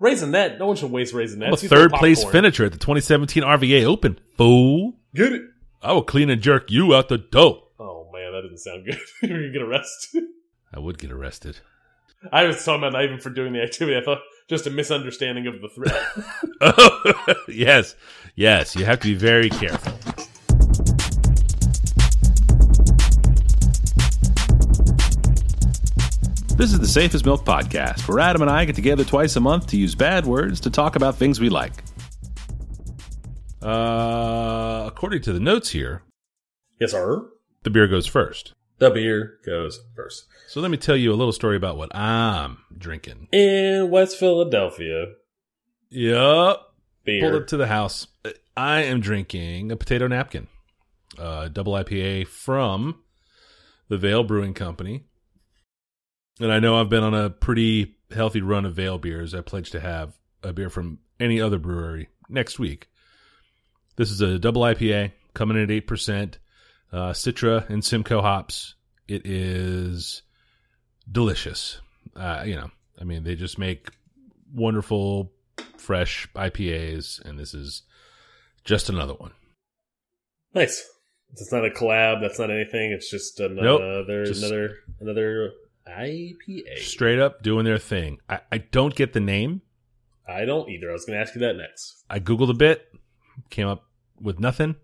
Raisinette. No one should waste raisinette. I'm a third place finisher at the 2017 RVA Open. Fool. Get it. I will clean and jerk you out the dough. Oh man, that doesn't sound good. You're gonna get arrested. I would get arrested. I was talking about not even for doing the activity. I thought just a misunderstanding of the threat. oh, yes. Yes. You have to be very careful. This is the Safe as Milk podcast, where Adam and I get together twice a month to use bad words to talk about things we like. Uh, according to the notes here, yes, sir. The beer goes first. The beer goes first. So let me tell you a little story about what I'm drinking. In West Philadelphia. Yup. Beer. Pulled up to the house. I am drinking a potato napkin, uh, double IPA from the Veil Brewing Company. And I know I've been on a pretty healthy run of Veil beers. I pledge to have a beer from any other brewery next week. This is a double IPA coming in at 8%, uh, Citra and Simcoe hops. It is delicious. Uh, you know, I mean, they just make wonderful, fresh IPAs, and this is just another one. Nice. It's not a collab. That's not anything. It's just another, nope, just another, another IPA. Straight up doing their thing. I, I don't get the name. I don't either. I was going to ask you that next. I googled a bit, came up with nothing.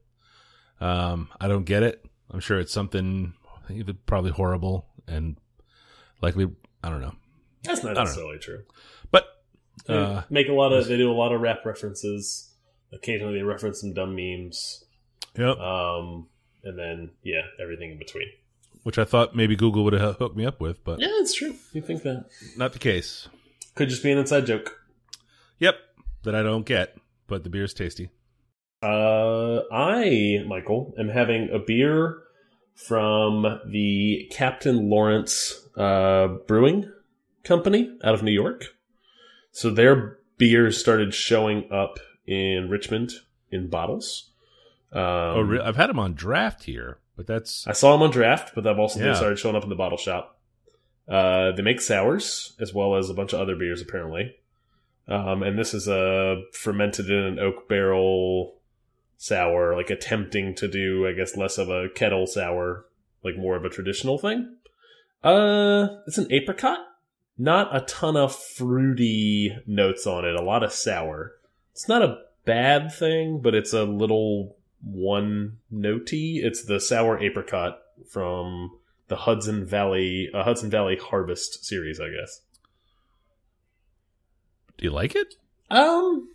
Um, I don't get it. I'm sure it's something probably horrible and likely. I don't know. That's not necessarily true. But uh, make a lot of. They do a lot of rap references. Occasionally, they reference some dumb memes. Yep. Um, and then yeah, everything in between which I thought maybe Google would have hooked me up with, but yeah, it's true. You think that? Not the case. Could just be an inside joke. Yep, that I don't get, but the beer's tasty. Uh, I, Michael, am having a beer from the Captain Lawrence uh, Brewing Company out of New York. So their beers started showing up in Richmond in bottles. Um, oh, I've had them on draft here. But that's I saw them on draft, but they've also yeah. started showing up in the bottle shop. Uh, they make sours as well as a bunch of other beers apparently. Um, and this is a fermented in an oak barrel sour, like attempting to do, I guess, less of a kettle sour, like more of a traditional thing. Uh, it's an apricot. Not a ton of fruity notes on it. A lot of sour. It's not a bad thing, but it's a little one notey. It's the sour apricot from the Hudson Valley uh, Hudson Valley Harvest series, I guess. Do you like it? Um,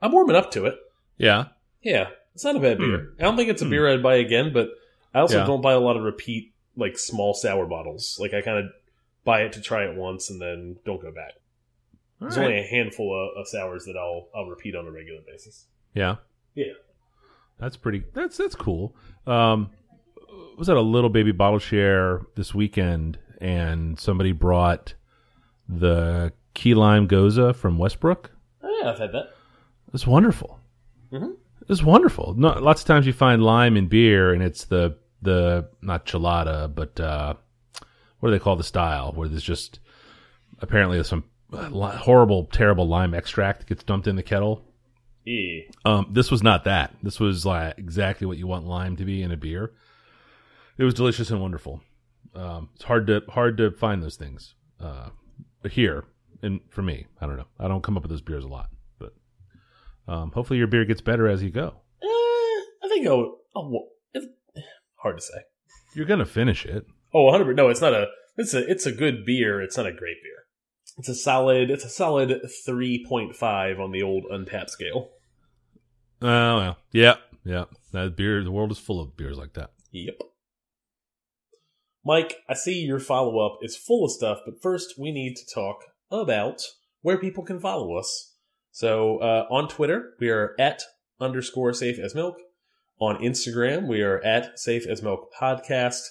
I'm warming up to it. Yeah, yeah. It's not a bad beer. Mm. I don't think it's a mm. beer I'd buy again, but I also yeah. don't buy a lot of repeat like small sour bottles. Like I kind of buy it to try it once and then don't go back. All There's right. only a handful of, of sours that I'll I'll repeat on a regular basis. Yeah. Yeah. That's pretty. That's that's cool. Um, was at a little baby bottle share this weekend, and somebody brought the key lime gose from Westbrook. Oh yeah, I've had that. It's wonderful. Mm -hmm. It's wonderful. No, lots of times you find lime in beer, and it's the the not chelada, but uh, what do they call the style where there's just apparently there's some horrible, terrible lime extract that gets dumped in the kettle E. Um, this was not that. This was like exactly what you want lime to be in a beer. It was delicious and wonderful. Um, it's hard to hard to find those things uh, here, and for me, I don't know. I don't come up with those beers a lot, but um, hopefully your beer gets better as you go. Uh, I think I'll, I'll, it's hard to say. You're gonna finish it. Oh, 100. No, it's not a. It's a. It's a good beer. It's not a great beer. It's a solid. It's a solid three point five on the old Untappd scale. Oh well, yeah, yeah. That beer. The world is full of beers like that. Yep. Mike, I see your follow up is full of stuff, but first we need to talk about where people can follow us. So uh, on Twitter, we are at underscore safe as milk. On Instagram, we are at safe as milk podcast.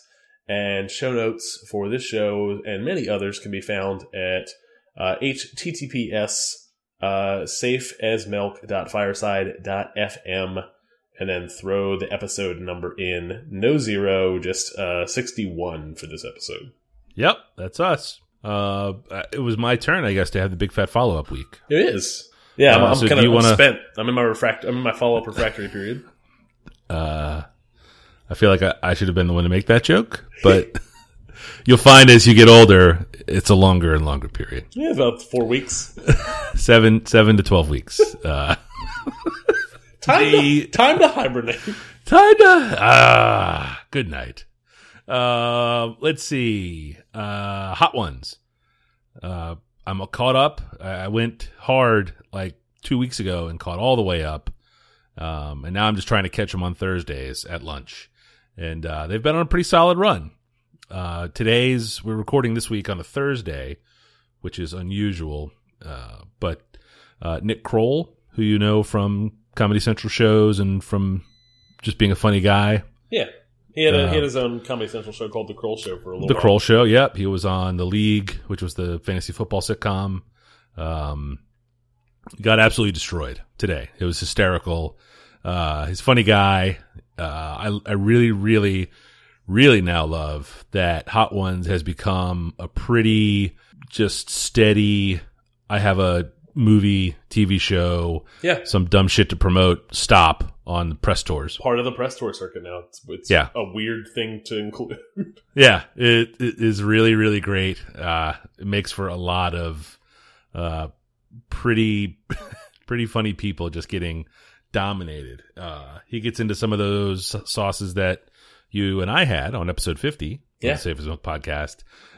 And show notes for this show and many others can be found at uh, https uh, safeasmilk.fireside.fm and then throw the episode number in. No zero, just uh, 61 for this episode. Yep, that's us. uh, it was my turn, I guess, to have the big fat follow up week. It is. Yeah, I'm, Uh, I'm so kind of wanna- spent. I'm in my refract. I'm in my follow up refractory period. Uh, I feel like I, I should have been the one to make that joke, but you'll find as you get older, it's a longer and longer period. Yeah, about four weeks. Seven, seven to twelve weeks. Uh, Time The- to, time to hibernate. time to ah, good night. Uh, let's see. Uh, hot ones. Uh, I'm caught up. I I went hard like two weeks ago and caught all the way up. Um, and now I'm just trying to catch them on Thursdays at lunch. And uh, they've been on a pretty solid run. Uh, today's we're recording this week on a Thursday, which is unusual. Uh, but uh, Nick Kroll, who you know from Comedy Central shows and from just being a funny guy, Yeah, he had, a, Uh, he had his own Comedy Central show called The Kroll Show for a little the while. Kroll Show. Yep, he was on the League, which was the fantasy football sitcom. Um, got absolutely destroyed today. It was hysterical. Uh, he's a funny guy. Uh, I I really really really now love that Hot Ones has become a pretty just steady. I have a movie, TV show, Yeah, some dumb shit to promote. Stop on the press tours. part of the press tour circuit now. It's, it's Yeah. a weird thing to include. Yeah, it, it is really, really great. Uh, it makes for a lot of uh, pretty, pretty funny people just getting dominated. Uh, he gets into some of those sauces that you and I had on episode 50 Yeah. of the Safe as Milk podcast,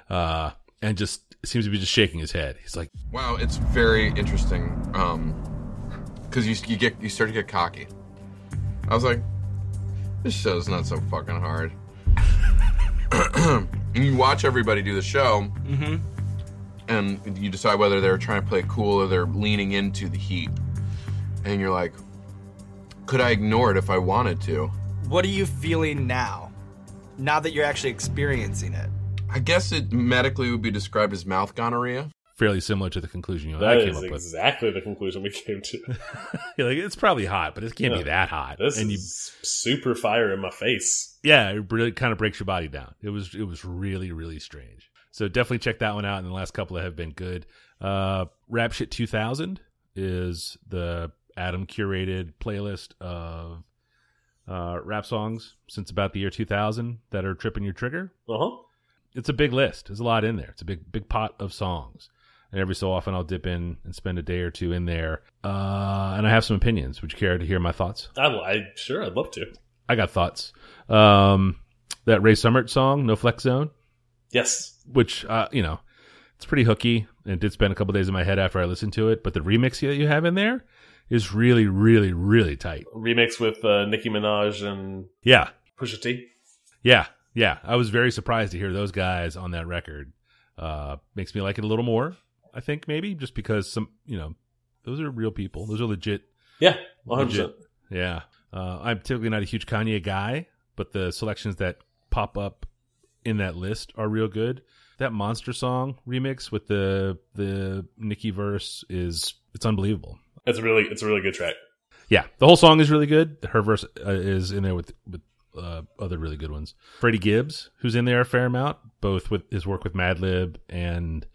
uh, and just seems to be just shaking his head. He's like, Wow, it's very interesting. Um, because you you get you start to get cocky. I was like, this show's not so fucking hard. and you watch everybody do the show, and you decide whether they're trying to play it cool or they're leaning into the heat. And you're like, could I ignore it if I wanted to? What are you feeling now? Now that you're actually experiencing it. I guess it medically would be described as mouth gonorrhea. fairly similar to the conclusion you and That I came is up with. exactly the conclusion we came to. You're like, it's probably hot, but it can't be that hot. This and you is super fire in my face. yeah, it really kind of breaks your body down. It was it was really really strange. So definitely check that one out. And the last couple have been good. Uh, Rap Shit 2000 is the Adam curated playlist of uh, rap songs since about the year 2000 that are tripping your trigger. Uh huh. It's a big list. There's a lot in there. It's a big big pot of songs. And every so often I'll dip in and spend a day or two in there. Uh, and I have some opinions. Would you care to hear my thoughts? I, I sure I'd love to. I got thoughts. Um, that Rae Sremmurd song, No Flex Zone, Yes. which uh, you know, it's pretty hooky and did spend a couple days in my head after I listened to it. But the remix that you have in there is really, really, really tight. Remix with uh, Nicki Minaj and Yeah, Pusha T. yeah, yeah. I was very surprised to hear those guys on that record. Uh, makes me like it a little more. I think maybe just because some, you know, those are real people. Those are legit Yeah, 100%. Yeah. Uh, I'm typically not a huge Kanye guy, but the selections that pop up in that list are real good. That monster song remix with the the Nicki verse is it's unbelievable. It's a really it's a really good track. Yeah, the whole song is really good. Her verse uh, is in there with with uh, other really good ones. Freddie Gibbs, who's in there a fair amount, both with his work with Madlib and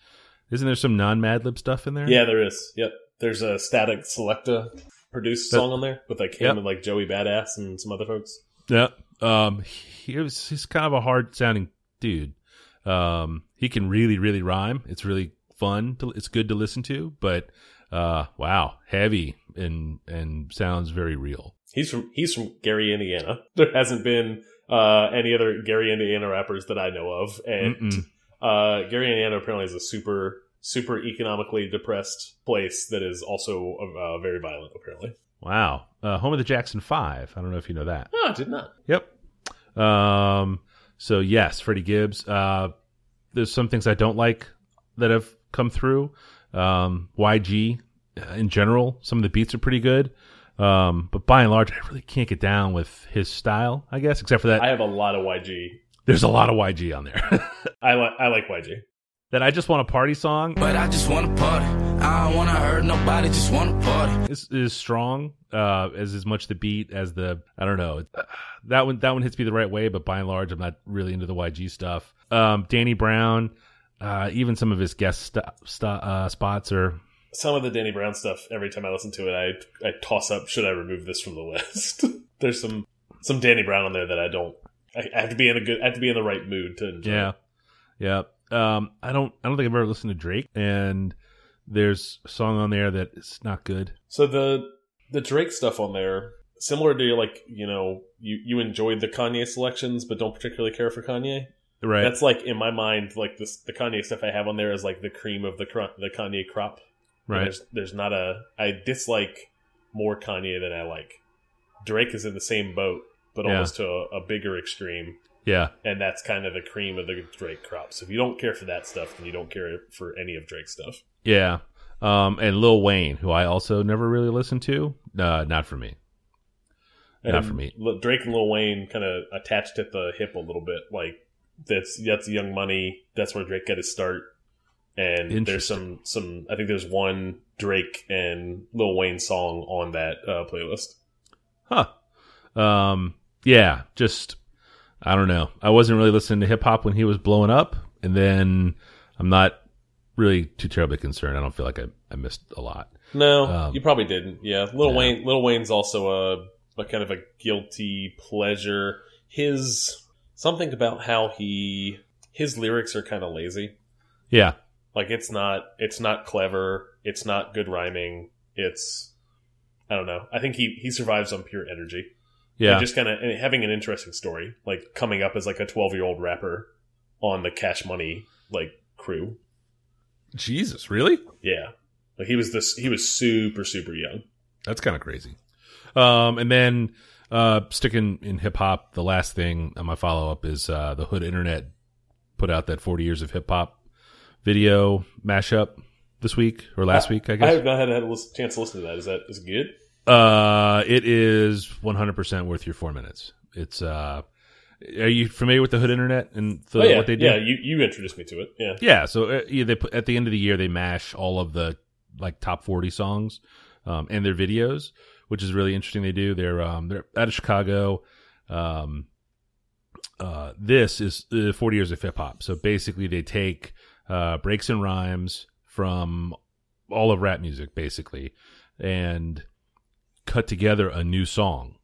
isn't there some non Madlib stuff in there? Yeah, there is. Yep. There's a Static Selecta produced song on there with like him Yep. and like Joey Badass and some other folks. Yeah. Um, he was, he's kind of a hard sounding dude. Um, he can really, really rhyme. It's really fun. To, it's good to listen to, but, uh, wow, heavy and, and sounds very real. He's from he's from Gary, Indiana. There hasn't been uh, any other Gary, Indiana rappers that I know of, and Mm-mm. uh, Gary, Indiana apparently is a super super economically depressed place that is also uh, very violent. Apparently, Wow. Uh, home of the Jackson Five. I don't know if you know that. oh, I did not. Yep. Um, so yes, Freddie Gibbs. Uh, there's some things I don't like that have come through. Um, YG in general, some of the beats are pretty good. Um, but by and large, I really can't get down with his style, I guess, except for that I have a lot of YG. there's a lot of YG on there. I like I like YG. that I just want a party song But I just wanna party. I don't wanna hurt nobody, just wanna party. is, is strong, uh, as as much the beat as the, I don't know. That one, that one hits me the right way, but by and large, I'm not really into the YG stuff. Um, Danny Brown, Uh, even some of his guest st st uh, spots are Some of the Danny Brown stuff, every time I listen to it, I I toss up. Should I remove this from the list? There's some some Danny Brown on there that I don't. I, I have to be in a good. I have to be in the right mood to enjoy. yeah, yeah. Um, I don't I don't think I've ever listened to Drake, and there's a song on there that is not good. So the the Drake stuff on there, similar to like you know you you enjoyed the Kanye selections, but don't particularly care for Kanye. Right. That's like in my mind, like this the Kanye stuff I have on there is like the cream of the the Kanye crop. Right. There's there's not a I dislike more Kanye than I like. Drake is in the same boat, but Yeah. almost to a, a bigger extreme, Yeah. and that's kind of the cream of the Drake crop. So if you don't care for that stuff, then you don't care for any of Drake's stuff. Yeah. Um, and Lil Wayne, who I also never really listened to, uh, not for me. And Not for me. Drake and Lil Wayne kind of attached at the hip a little bit. Like that's that's Young Money. That's where Drake got his start. And there's some some. I think there's one Drake and Lil Wayne song on that uh, playlist. Huh. Um, yeah, just I don't know. I wasn't really listening to hip hop when he was blowing up, and then I'm not really too terribly concerned. I don't feel like I, I missed a lot. No, Um, you probably didn't. Yeah, Lil Yeah. Wayne. Lil Wayne's also a, a kind of a guilty pleasure. His something about how he his lyrics are kind of lazy. Yeah. Like it's not it's not clever. It's not good rhyming. It's I don't know. I think he he survives on pure energy. Yeah. And just kind of having an interesting story, like coming up as like a twelve year old rapper on the Cash Money like crew. Jesus, really? Yeah, like he was this. He was super super young. That's kind of crazy. Um, and then uh, sticking in hip hop, the last thing on my follow up is uh, the Hood Internet put out that 40 years of hip hop video mashup this week or last week, I guess I have not had a chance to listen to that. Is that is it good? Uh, it is 100% worth your four minutes. It's uh, are you familiar with the Hood Internet and the, oh yeah, what they do? yeah. You you introduced me to it. Yeah. Yeah, so uh, yeah, they put, at the end of the year they mash all of the like top forty songs um, and their videos, which is really interesting. They do. They're um, they're out of Chicago. Um, uh, this is uh, forty years of hip hop. So basically, they take uh, breaks and rhymes from all of rap music, basically, and cut together a new song,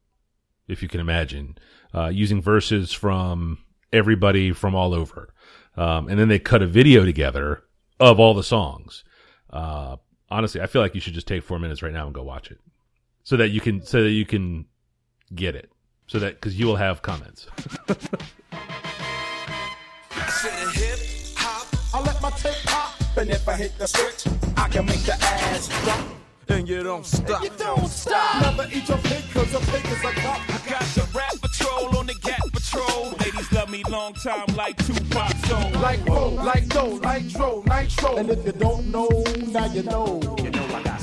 if you can imagine, uh, using verses from everybody from all over. Um, and then they cut a video together of all the songs. Uh, honestly, I feel like you should just take four minutes right now and go watch it, so that you can so that you can get it, so that because you will have comments. I let my tape pop, and if I hit the switch, I can make the ass drop. And you don't stop. You don't stop. Never eat your pig, cause your pig is a cop. I got the rap patrol on the Gap Patrol. Ladies love me long time like Tupac Soul. Like Ro, like Doe, Nitro, Nitro. And if you don't know, now you know. You know I got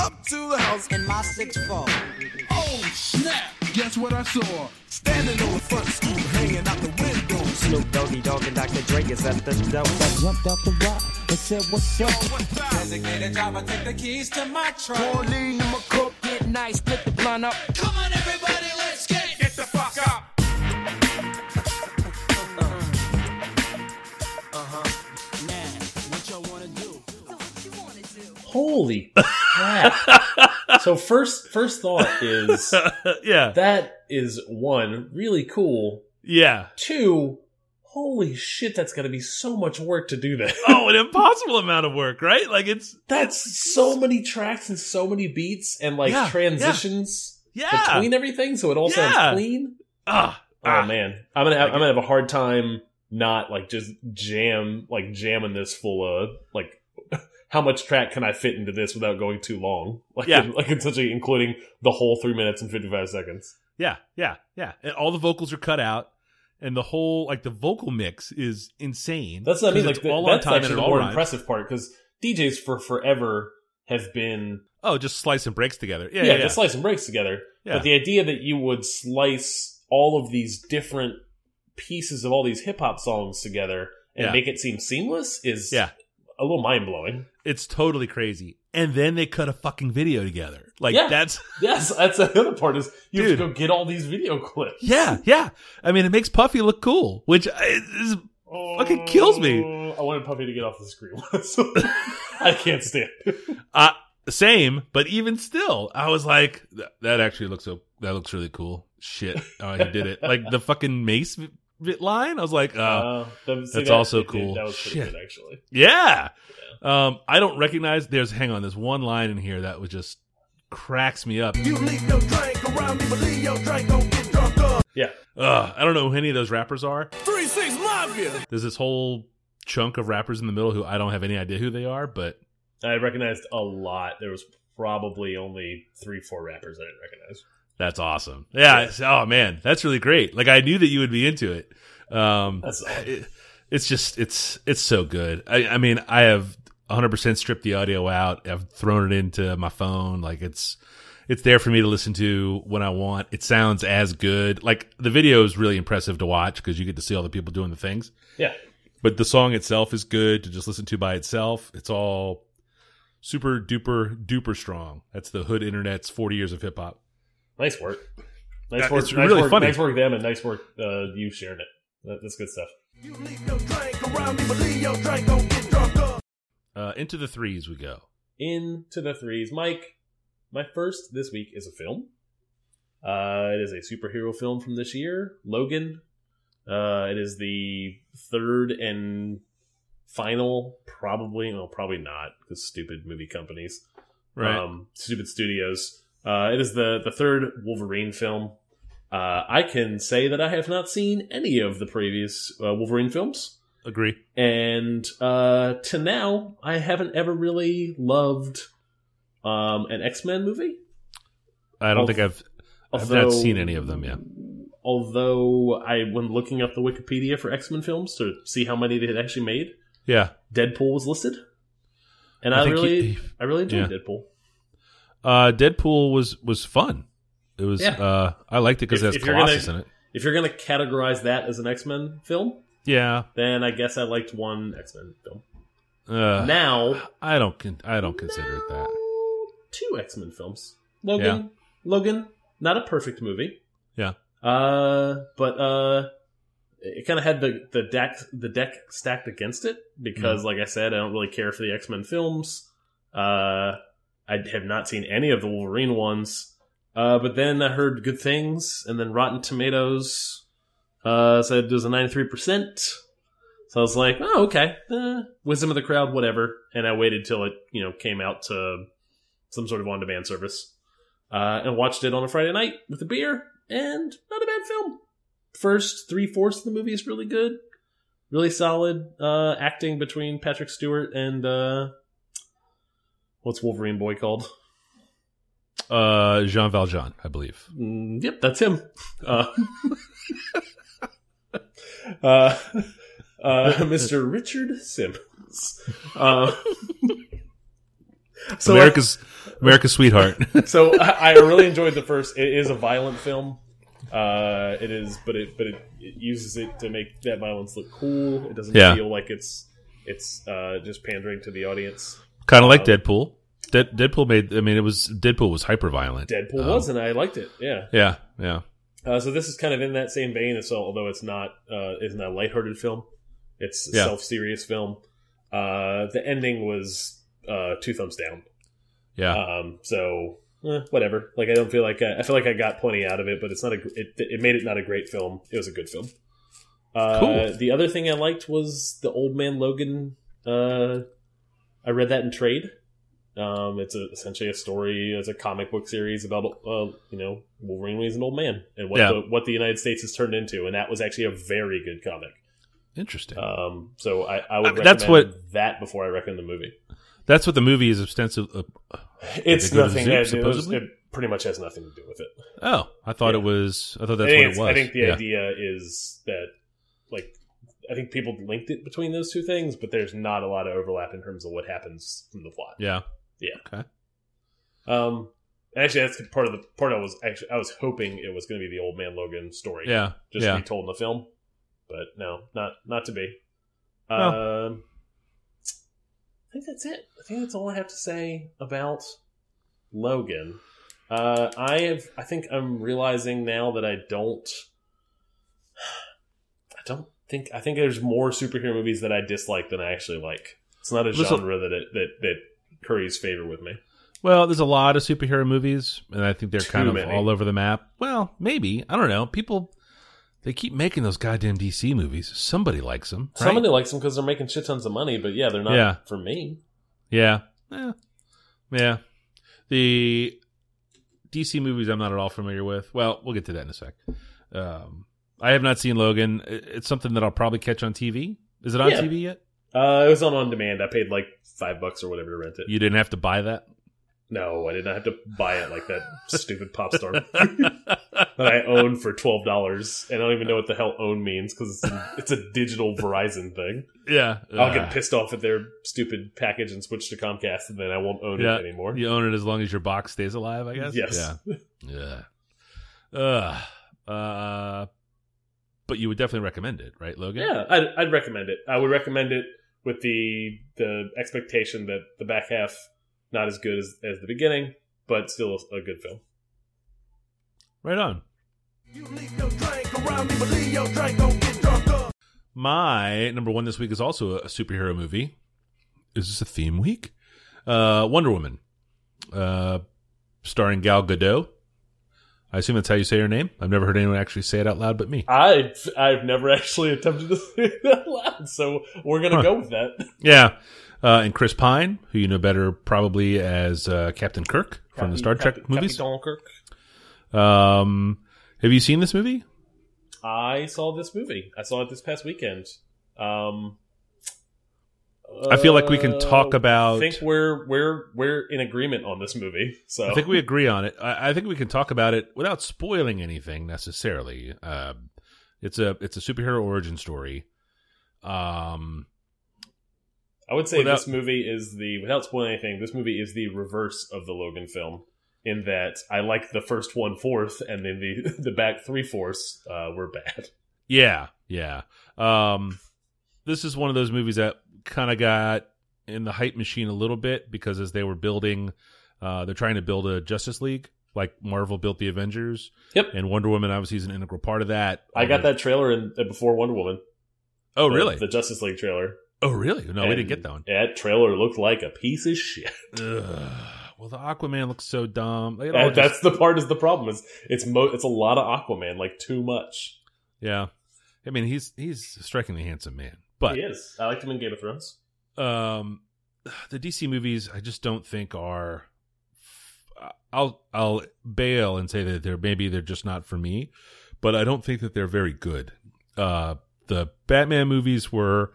Up to the house in my six four. Oh snap! Guess what I saw? Standing on the front stoop, hanging out the window. Snoop Doggy Dogg and Dr. Dre is at the door. I jumped out the rock and said, What's up? Designated driver, take the keys to my truck. Pauline in my cup. Get nice, split the blunt up. Come on, everybody, let's get Get the fuck up. Uh-huh. Uh-huh. what y'all wanna do. Holy crap! So first first thought is yeah, that is one really cool. yeah. Two, holy shit, that's gonna be so much work to do that. Oh, an impossible amount of work, right? Like it's That's so many tracks and so many beats and like Yeah, transitions yeah. between everything, so it all Yeah. sounds clean. ah, Oh ah. man, I'm gonna have, I'm gonna have a hard time not like just jam like jamming this full of like how much track can I fit into this without going too long? Like Yeah. like essentially including the whole three minutes and fifty five seconds. Yeah, yeah, yeah. And all the vocals are cut out, and the whole like the vocal mix is insane. That's what I mean. Like the, all on that's time and actually the more rhymes. impressive part because DJs for forever have been Oh, just slice and breaks together. Yeah, yeah, yeah, yeah. just slice and breaks together. Yeah. But the idea that you would slice all of these different pieces of all these hip hop songs together and Yeah. make it seem seamless is Yeah. A little mind blowing. It's totally crazy. And then they cut a fucking video together. Like Yeah. that's Yes, that's the other part is you have to go get all these video clips. yeah, yeah. I mean, it makes Puffy look cool, which is Fucking kills me. Oh, I wanted Puffy to get off the screen. I can't stand. it. uh, same. But even still, I was like, that actually looks so. That looks really cool. Shit, oh, he did it. Like the fucking mace line. I was like, oh, Uh, that- that's that- also it- it- cool. That was pretty Shit. good, actually. yeah. Um, I don't recognize. There's hang on. There's one line in here that was just cracks me up. You leave your drink around me, but leave your drink, don't get drunk up. Yeah. Ugh, I don't know who any of those rappers are. Three Six Mafia. There's this whole chunk of rappers in the middle who I don't have any idea who they are, but I recognized a lot. There was probably only three, four rappers I didn't recognize. That's awesome. Yeah. it's- oh man, that's really great. Like I knew that you would be into it. Um, That's all. it- it's just it's it's so good. I, I mean, I have 100% stripped the audio out. I've thrown it into my phone. Like it's it's there for me to listen to when I want. It sounds as good. Like the video is really impressive to watch because you get to see all the people doing the things. Yeah. But the song itself is good to just listen to by itself. It's all super duper duper strong. That's the hood internet's 40 years of hip hop. Nice work. Nice Yeah, work. it's nice really work, funny. Nice work, them, and nice work, uh, you sharing it. That, that's good stuff. You leave your drink around me, but leave your drink, don't get drunk up. Uh, into the threes we go. Into the threes, Mike. My first this week is a film. Uh, it is a superhero film from this year, Logan. Uh, it is the third and final, probably, well, probably not, because stupid movie companies. Right. um, stupid studios. Uh, it is the the third Wolverine film. Uh, I can say that I have not seen any of the previous uh, Wolverine films, Agree. and uh, to now, I haven't ever really loved um, an X Men movie. I don't Al- think I've I've not seen any of them yet. Although I, when looking up the Wikipedia for X Men films to see how many they had actually made, Yeah. Deadpool was listed, and I I, really, he- I really enjoyed yeah. Deadpool. Uh, Deadpool was was fun. It was. Yeah. Uh, I liked it because it has if you're gonna- Colossus in it. If you're gonna categorize that as an X Men film, Yeah. then I guess I liked one X Men film. Uh, now, I don't. I don't consider it that. two X Men films. Logan, Logan, not a perfect movie. Yeah. Uh, but uh, it kind of had the the deck the deck stacked against it because, like I said, I don't really care for the X Men films. Uh, I have not seen any of the Wolverine ones. Uh, but then I heard good things, and then Rotten Tomatoes uh, said it was a ninety three percent. So I was like, oh, okay, uh, wisdom of the crowd, whatever. And I waited till it, you know, came out to some sort of on demand service, uh, and watched it on a Friday night with a beer, and not a bad film. First three fourths of the movie is really good, really solid uh, acting between Patrick Stewart and uh, what's Wolverine boy called? Uh, Jean Valjean, I believe. Mm, yep, that's him. Uh, uh, uh, Mr. Richard Simmons. Uh, so America's America's sweetheart. so I, I really enjoyed the first. It is a violent film. Uh, it is, but it but it, it uses it to make that violence look cool. It doesn't Yeah. feel like it's it's uh, just pandering to the audience. Kind of like Um, Deadpool. Dead, Deadpool made. I mean, it was Deadpool was hyper violent. Deadpool Um, was, and I liked it. Yeah. Yeah. Yeah. Uh, so this is kind of in that same vein. So although it's not uh, isn't a lighthearted film, it's a Yeah. self serious film. Uh, the ending was uh, two thumbs down. Yeah. Um, so eh, whatever. Like I don't feel like I, I feel like I got plenty out of it, but it's not a. It, it made it not a great film. It was a good film. Uh, Cool. The other thing I liked was the Old Man Logan. Uh, I read that in trade. Um, it's a, essentially a story. It's a comic book series about uh, you know Wolverine when he's an old man and what Yeah. the, what the United States has turned into, and that was actually a very good comic. Interesting. Um, so I, I would I mean, that's what- that before I recommend the movie. That's what the movie is extensive. Uh, It's they go to nothing. Zoop, it, it, was, supposedly? it pretty much has nothing to do with it. oh, I thought Yeah. it was. I thought that's think, what it was. I think the yeah. idea is that, like, I think people linked it between those two things, but there's not a lot of overlap in terms of what happens from the plot. Yeah. Yeah. Okay. Um, actually, that's part of the part I was actually I was hoping it was going to be the old man Logan story, Yeah. just yeah. to be told in the film, but no, not not to be. No. Um, I think that's it. I think that's all I have to say about Logan. Uh, I have. I think I'm realizing now that I don't. I don't think. I think there's more superhero movies that I dislike than I actually like. It's not a Listen- genre that it, that that curries favor with me. Well, there's a lot of superhero movies, and I think they're Too kind of many. all over the map. Well, maybe I don't know. People they keep making those goddamn DC movies. Somebody likes them. Right? Somebody likes them because they're making shit tons of money, but yeah, they're not Yeah. for me. Yeah. Yeah. Yeah. The DC movies I'm not at all familiar with. Well, we'll get to that in a sec. Um, I have not seen Logan. It's something that I'll probably catch on TV. Is it on Yeah. TV yet? Uh, it was on on demand. I paid like five bucks or whatever to rent it. You didn't have to buy that? No, I did not have to buy it like that stupid pop star that I own for twelve dollars, and I don't even know what the hell "own" means because it's, a- it's a digital Verizon thing. yeah. I'll Uh, get pissed off at their stupid package and switch to Comcast, and then I won't own Yeah. it anymore. You own it as long as your box stays alive, I guess? Yes. Yeah. Yeah. Uh, uh, but you would definitely recommend it, right, Logan? Yeah, I'd, I'd recommend it. I would recommend it with the the expectation that the back half not as good as, as the beginning, but still a, a good film. Right on. You leave your drink around me, but leave your drink, don't get. My number one this week is also a superhero movie. Is this a theme week? Uh, Wonder Woman, uh, starring Gal Gadot. I assume that's how you say her name. I've never heard anyone actually say it out loud but me. I've I've never actually attempted to say it out loud, so we're gonna Huh. go with that. Yeah. Uh, and Chris Pine, who you know better probably as uh, Captain Kirk from the Star Trek Captain- movies. Captain Kirk. Um, have you seen this movie? I saw this movie. I saw it this past weekend. Um, I feel like we can talk uh, about- I think we're we're we're in agreement on this movie. So I think we agree on it. I, I think we can talk about it without spoiling anything necessarily. Uh, it's a it's a superhero origin story. Um, I would say Without- this movie is the without spoiling anything. This movie is the reverse of the Logan film in that I like the first one fourth, and then the the back three fourths uh, were bad. yeah, yeah. Um, this is one of those movies that kind of got in the hype machine a little bit because as they were building, uh, they're trying to build a Justice League like Marvel built the Avengers. Yep. And Wonder Woman obviously is an integral part of that. I got that trailer in uh, before Wonder Woman. Oh, the- really? The Justice League trailer. oh, really? No, we didn't get that one. That trailer looked like a piece of shit. Ugh. Well, the Aquaman looks so dumb. Like, it all That- just- that's the part is the problem. Is it's mo it's a lot of Aquaman, like too much. yeah. I mean, he's he's a strikingly handsome man, but he is. I liked him in Game of Thrones. um, the DC movies I just don't think are. I'll I'll bail and say that they're maybe they're just not for me, but I don't think that they're very good. Uh, the Batman movies were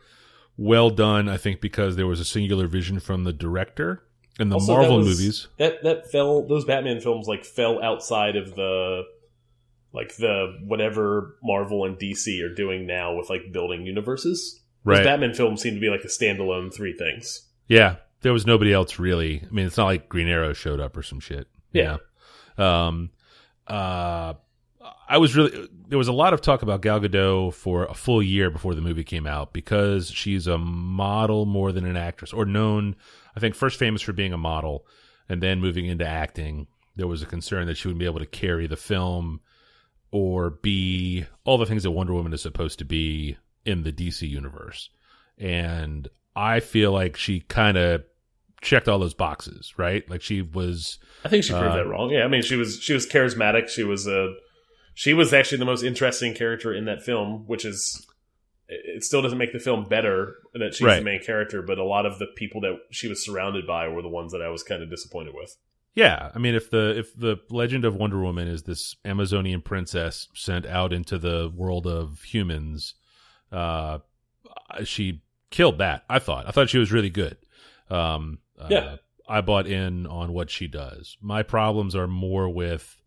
well done, I think, because there was a singular vision from the director, and the Also, that Marvel was- movies. that that fell those Batman films like fell outside of the like the whatever Marvel and DC are doing now with like building universes. Those Right. Batman films seem to be like a standalone three things. Yeah, there was nobody else really. I mean, it's not like Green Arrow showed up or some shit. Yeah. know? Um. Uh. I was really there was a lot of talk about Gal Gadot for a full year before the movie came out because she's a model more than an actress, or known. I think first famous for being a model, and then moving into acting. There was a concern that she wouldn't be able to carry the film or be all the things that Wonder Woman is supposed to be in the DC universe. And I feel like she kind of checked all those boxes, right? Like she was I think she proved Uh, that wrong. Yeah, I mean she was she was charismatic. She was a she was actually the most interesting character in that film, which is it still doesn't make the film better that she's Right. the main character, but a lot of the people that she was surrounded by were the ones that I was kind of disappointed with. Yeah, I mean, if the if the legend of Wonder Woman is this Amazonian princess sent out into the world of humans, uh, she killed that. I thought. I thought she was really good. Um, uh, Yeah. I bought in on what she does. My problems are more with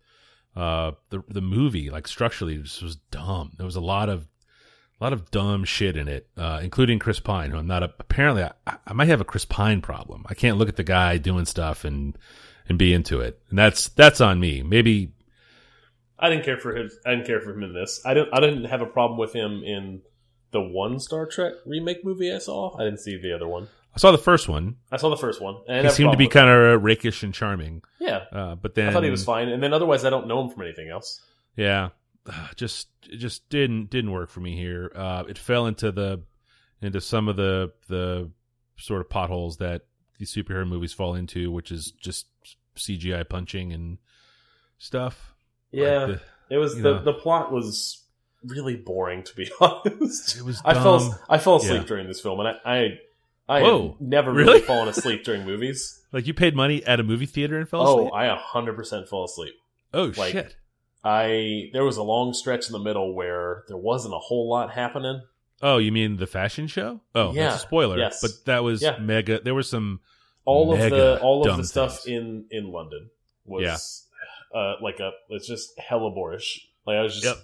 uh the the movie. Like structurally, it just was dumb. There was a lot of a lot of dumb shit in it, uh, including Chris Pine, who I'm not a, apparently I, I might have a Chris Pine problem. I can't look at the guy doing stuff and and be into it, and that's that's on me. Maybe I didn't care for him. I didn't care for him in this. I didn't. I didn't have a problem with him in the one Star Trek remake movie I saw. I didn't see the other one. I saw the first one. I saw the first one. And He seemed to be kind of rakish and charming. Yeah, Uh, but then I thought he was fine. And then otherwise, I don't know him from anything else. Yeah, just it just didn't didn't work for me here. Uh, it fell into the into some of the the sort of potholes that these superhero movies fall into, which is just CGI punching and stuff. Like Yeah, the- it was the know. the plot was really boring to be honest. It was I fell. I fell asleep Yeah. during this film, and I I, I Whoa, never really? really fallen asleep during movies. like you paid money at a movie theater and fell asleep. Oh, asleep. I a hundred percent fell asleep. oh like- shit! I there was a long stretch in the middle where there wasn't a whole lot happening. Oh, you mean the fashion show? Oh, Yeah, that's a spoiler. yes. But that was Yeah. mega. There was some. All of the all of the stuff things. in in London was uh like a it's just hella boorish. Like I was just Yep.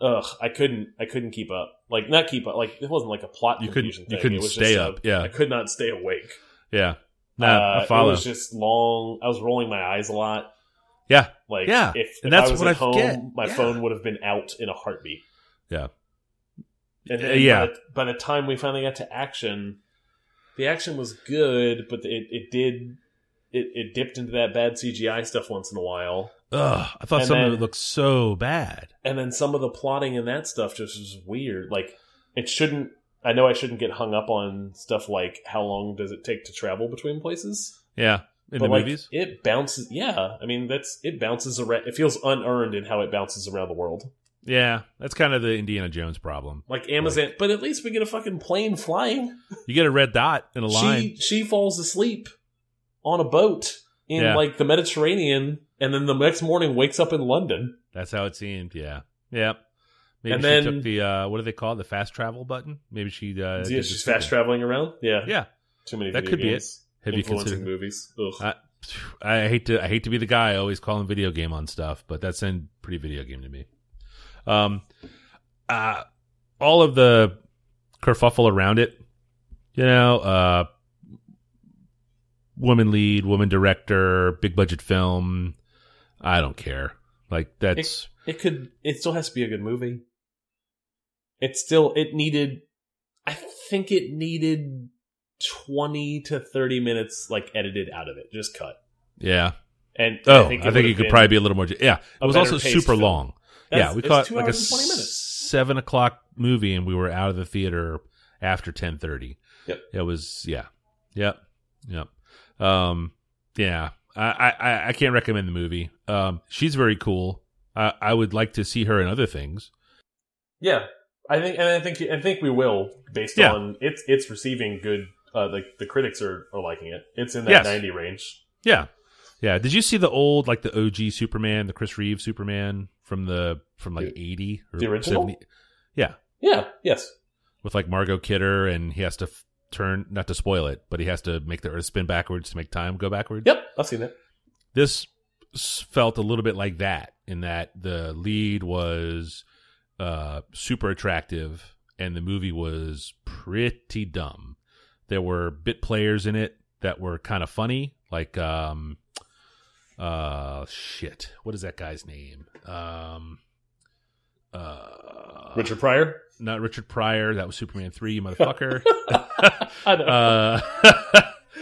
Ugh, I couldn't I couldn't keep up. Like not keep up. Like it wasn't like a plot You couldn't- you thing. couldn't stay just a- up, yeah. I could not stay awake. Yeah. Nah, Uh, I follow. It was just long. I was rolling my eyes a lot. yeah. Like Yeah, if, and if that's I was what at I home, forget. my Yeah. phone would have been out in a heartbeat. Yeah. And, Uh, and yeah. By the, by the time we finally got to action, the action was good, but it it did it, it dipped into that bad CGI stuff once in a while, Ugh, I thought And some of it looked so bad. and then some of the plotting in that stuff just was weird. Like it shouldn't. I know I shouldn't get hung up on stuff like how long does it take to travel between places. Yeah, in but the like, movies. it bounces. Yeah, I mean that's it bounces around. It feels unearned in how it bounces around the world. Yeah, that's kind of the Indiana Jones problem. Like Amazon, but at least we get a fucking plane flying. You get a red dot in a line. She she falls asleep on a boat in Yeah. like the Mediterranean, and then the next morning wakes up in London. That's how it seemed. Yeah, yeah. Maybe And she then- took the uh, what do they call it? The fast travel button. Maybe she. Uh, yeah, she's just- fast traveling around. Yeah, Yeah, too many. That could be it. games Have you influencing considered- movies? I, I hate to I hate to be the guy always calling video game on stuff, but that sounded pretty video game to me. Um, uh, all of the kerfuffle around it, you know, uh, woman lead, woman director, big budget film. I don't care. Like that's it could. It still has to be a good movie. It still. It needed. I think it needed twenty to thirty minutes, like edited out of it, just cut. yeah. And Oh, I it think, it could probably be a little more. Yeah, it was also super film. long. That's- yeah, we caught like a hours and 20 minutes. seven o'clock movie, and we were out of the theater after ten thirty. Yep. It was yeah, yep, yep. Um, yeah, I, I I can't recommend the movie. Um, she's very cool. I I would like to see her in other things. Yeah, I think, and I think, I think we will, based Yeah. on it's it's receiving good. Uh, like the critics are, are liking it. It's in that Yes. ninety range. Yeah, yeah. Did you see the old like the OG Superman, the Chris Reeve Superman from the from like The- eighty or the original? 70? Yeah, Yeah. Yes. with like Margot Kidder, and he has to turn not to spoil it, but he has to make the Earth spin backwards to make time go backwards. Yep. I've seen that. This felt a little bit like that in that the lead was uh, super attractive, and the movie was pretty dumb. There were bit players in it that were kind of funny, like um, uh, shit. What is that guy's name? Um, uh, Richard Pryor. not Richard Pryor. That was Superman three, you motherfucker. I know.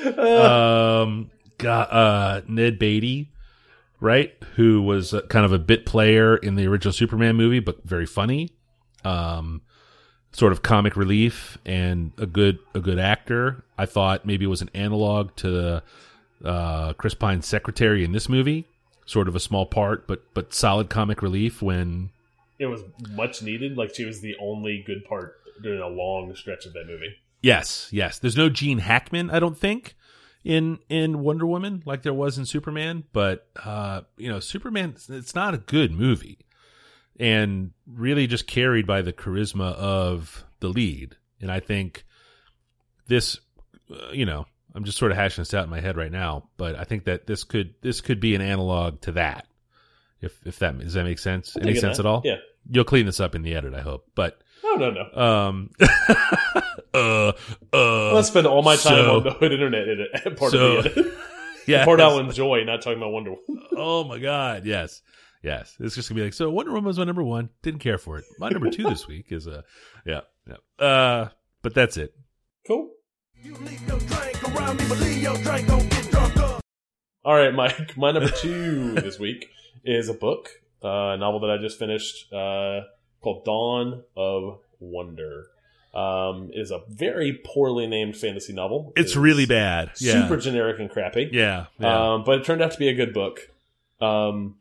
uh, um, got, uh, Ned Beatty, right? Who was kind of a bit player in the original Superman movie, but very funny. Um, sort of comic relief and a good a good actor. I thought maybe it was an analog to uh, Chris Pine's secretary in this movie. Sort of a small part, but but solid comic relief when it was much needed. Like she was the only good part during a long stretch of that movie. Yes, yes. There's no Gene Hackman, I don't think, in in Wonder Woman like there was in Superman. But uh, you know, Superman, it's not a good movie, and really just carried by the charisma of the lead. And I think this, uh, you know, I'm just sort of hashing this out in my head right now, but I think that this could this could be an analog to that. If if that does that make sense? Any sense that. at all? Yeah. You'll clean this up in the edit, I hope. But No, no, no. um, uh, uh, Let's spend all my time so- on the hood internet in it. Part so- of the edit. yeah. part I'll enjoy, not talking about Wonder Woman. Oh my god, yes. Yes. It's just gonna be like, so Wonder Woman was my number one. Didn't care for it. My number two this week is uh yeah, yeah. Uh but that's it. Cool. You leave drink around me, but leave your drink, don't get drunk up. All right, Mike. My number two this week is a book, uh, a novel that I just finished uh, called Dawn of Wonder. Um, it is a very poorly named fantasy novel. It's It really bad. Yeah. super generic and crappy. yeah. yeah. Um, but it turned out to be a good book. Um,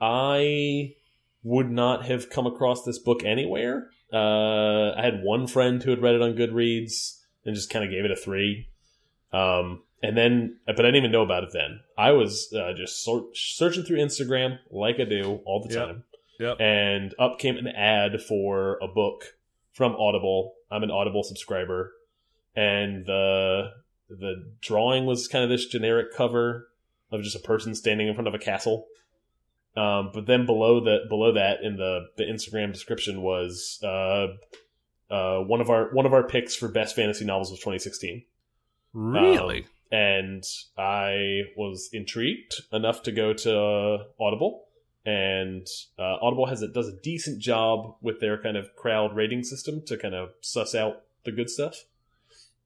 I would not have come across this book anywhere. Uh, I had one friend who had read it on Goodreads and just kind of gave it a three. Um, and then, but I didn't even know about it then. I was uh, just sor- searching through Instagram like I do all the Yep. time. Yep. And up came an ad for a book from Audible. I'm an Audible subscriber, and the the drawing was kind of this generic cover of just a person standing in front of a castle. Um, but then below that, below that, in the the Instagram description was uh, uh, one of our one of our picks for best fantasy novels of 2016 really? um, and I was intrigued enough to go to Audible, and uh, Audible has it does a decent job with their kind of crowd rating system to kind of suss out the good stuff.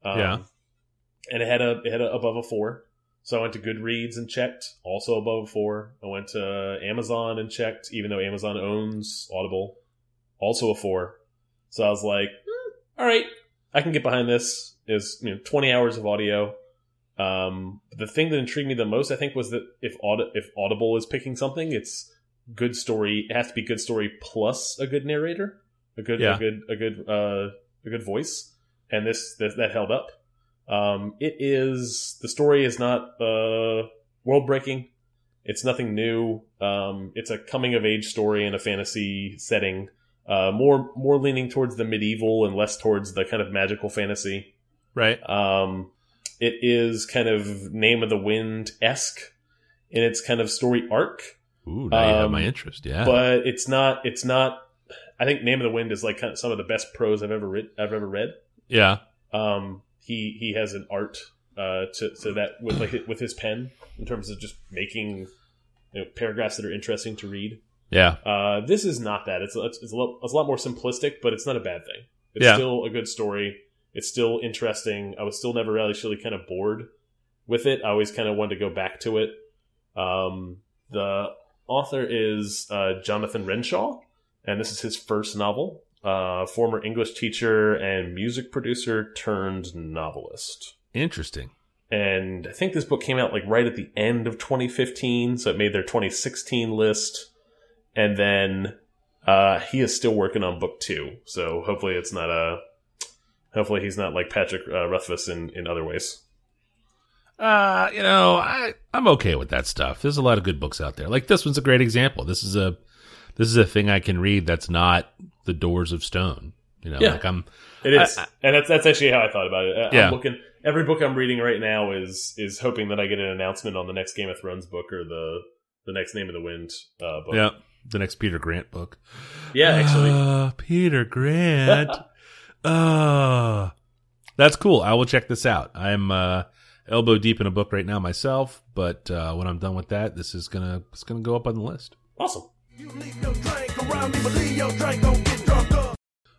Um, Yeah. and it had a it had a above a four. So I went to Goodreads and checked, also above a four. I went to Amazon and checked, even though Amazon owns Audible, also a four. So I was like, "Hmm, all right, I can get behind this. Is you know twenty hours of audio. Um, the thing that intrigued me the most, I think, was that if Aud- if Audible is picking something, it's good story. It has to be good story plus a good narrator, a good Yeah. a good a good uh, a good voice, and this, this that held up. Um, it is the story is not uh, world breaking. It's nothing new. Um, it's a coming of age story in a fantasy setting. Uh, more more leaning towards the medieval and less towards the kind of magical fantasy. Right. Um, it is kind of Name of the Wind esque in its kind of story arc, Ooh, now you have Um, my interest. Yeah. but it's not. It's not. I think Name of the Wind is like kind of some of the best prose I've ever read. I've ever read. yeah. Um, he he has an art uh, to to that with like with his pen in terms of just making you know, paragraphs that are interesting to read. Yeah. Uh, this is not that. It's it's, it's, a lot, it's a lot more simplistic, but it's not a bad thing. It's Yeah. still a good story. It's still interesting. I was still never really actually kind of bored with it. I always kind of wanted to go back to it. Um, the author is uh, Jonathan Renshaw, and this is his first novel. Uh, former English teacher and music producer turned novelist. Interesting. And I think this book came out like right at the end of 2015, so it made their 2016 list. And then uh, he is still working on book two, so hopefully it's not a. Hopefully he's not like Patrick uh, in in other ways. Uh, you know, I I'm okay with that stuff. There's a lot of good books out there. Like this one's a great example. This is a this is a thing I can read that's not The Doors of Stone. You know, Yeah. like I'm It is, I- I- and that's that's actually how I thought about it. I- Yeah. I'm looking. Every book I'm reading right now is is hoping that I get an announcement on the next Game of Thrones book or the the next Name of the Wind uh, book. yeah, the next Peter Grant book. yeah, actually. Ah, Peter Grant. uh That's cool. I will check this out. I'm uh elbow deep in a book right now myself, but uh when I'm done with that, this is going to it's going to go up on the list. awesome. You leave your drink around me, but leave your drink, don't get drunk up.